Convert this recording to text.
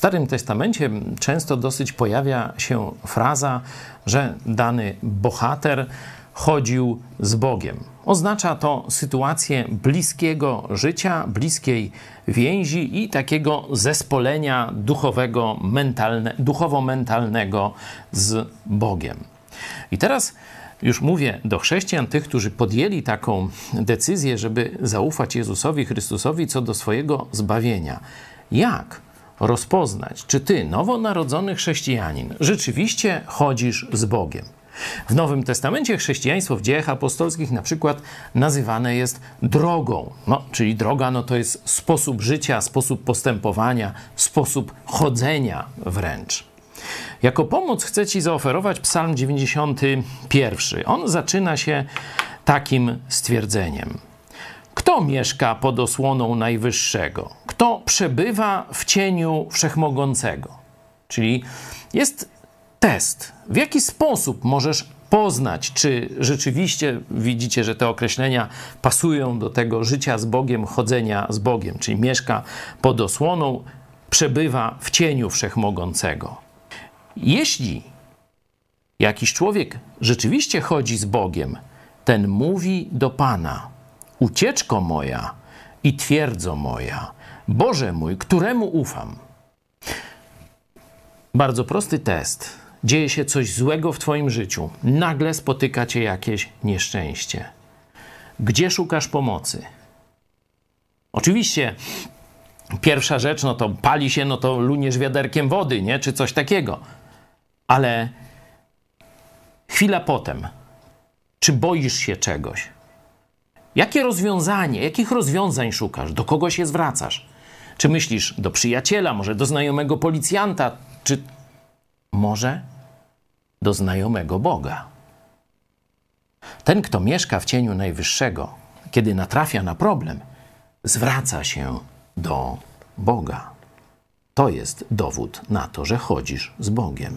Starym Testamencie często dosyć pojawia się fraza, że dany bohater chodził z Bogiem. Oznacza to sytuację bliskiego życia, bliskiej więzi i takiego zespolenia duchowego, mentalne, duchowo-mentalnego z Bogiem. I teraz już mówię do chrześcijan, tych, którzy podjęli taką decyzję, żeby zaufać Jezusowi Chrystusowi co do swojego zbawienia. Jak rozpoznać, czy ty, nowonarodzony chrześcijanin, rzeczywiście chodzisz z Bogiem? W Nowym Testamencie chrześcijaństwo w dziejach apostolskich na przykład nazywane jest drogą. No, czyli droga no to jest sposób życia, sposób postępowania, sposób chodzenia wręcz. Jako pomoc chcę Ci zaoferować Psalm 91. On zaczyna się takim stwierdzeniem. Kto mieszka pod osłoną Najwyższego? Kto przebywa w cieniu Wszechmogącego? Czyli jest test. W jaki sposób możesz poznać, czy rzeczywiście widzicie, że te określenia pasują do tego życia z Bogiem, chodzenia z Bogiem, czyli mieszka pod osłoną, przebywa w cieniu Wszechmogącego. Jeśli jakiś człowiek rzeczywiście chodzi z Bogiem, ten mówi do Pana: Ucieczko moja i twierdzo moja, Boże mój, któremu ufam. Bardzo prosty test. Dzieje się coś złego w Twoim życiu, nagle spotyka Cię jakieś nieszczęście. Gdzie szukasz pomocy? Oczywiście, pierwsza rzecz, no to pali się, no to luniesz wiaderkiem wody, nie? Czy coś takiego ale chwila potem, czy boisz się czegoś? Jakie rozwiązanie, jakich rozwiązań szukasz? Do kogo się zwracasz? Czy myślisz do przyjaciela, może do znajomego policjanta, czy może do znajomego Boga? Ten, kto mieszka w cieniu Najwyższego, kiedy natrafia na problem, zwraca się do Boga. To jest dowód na to, że chodzisz z Bogiem.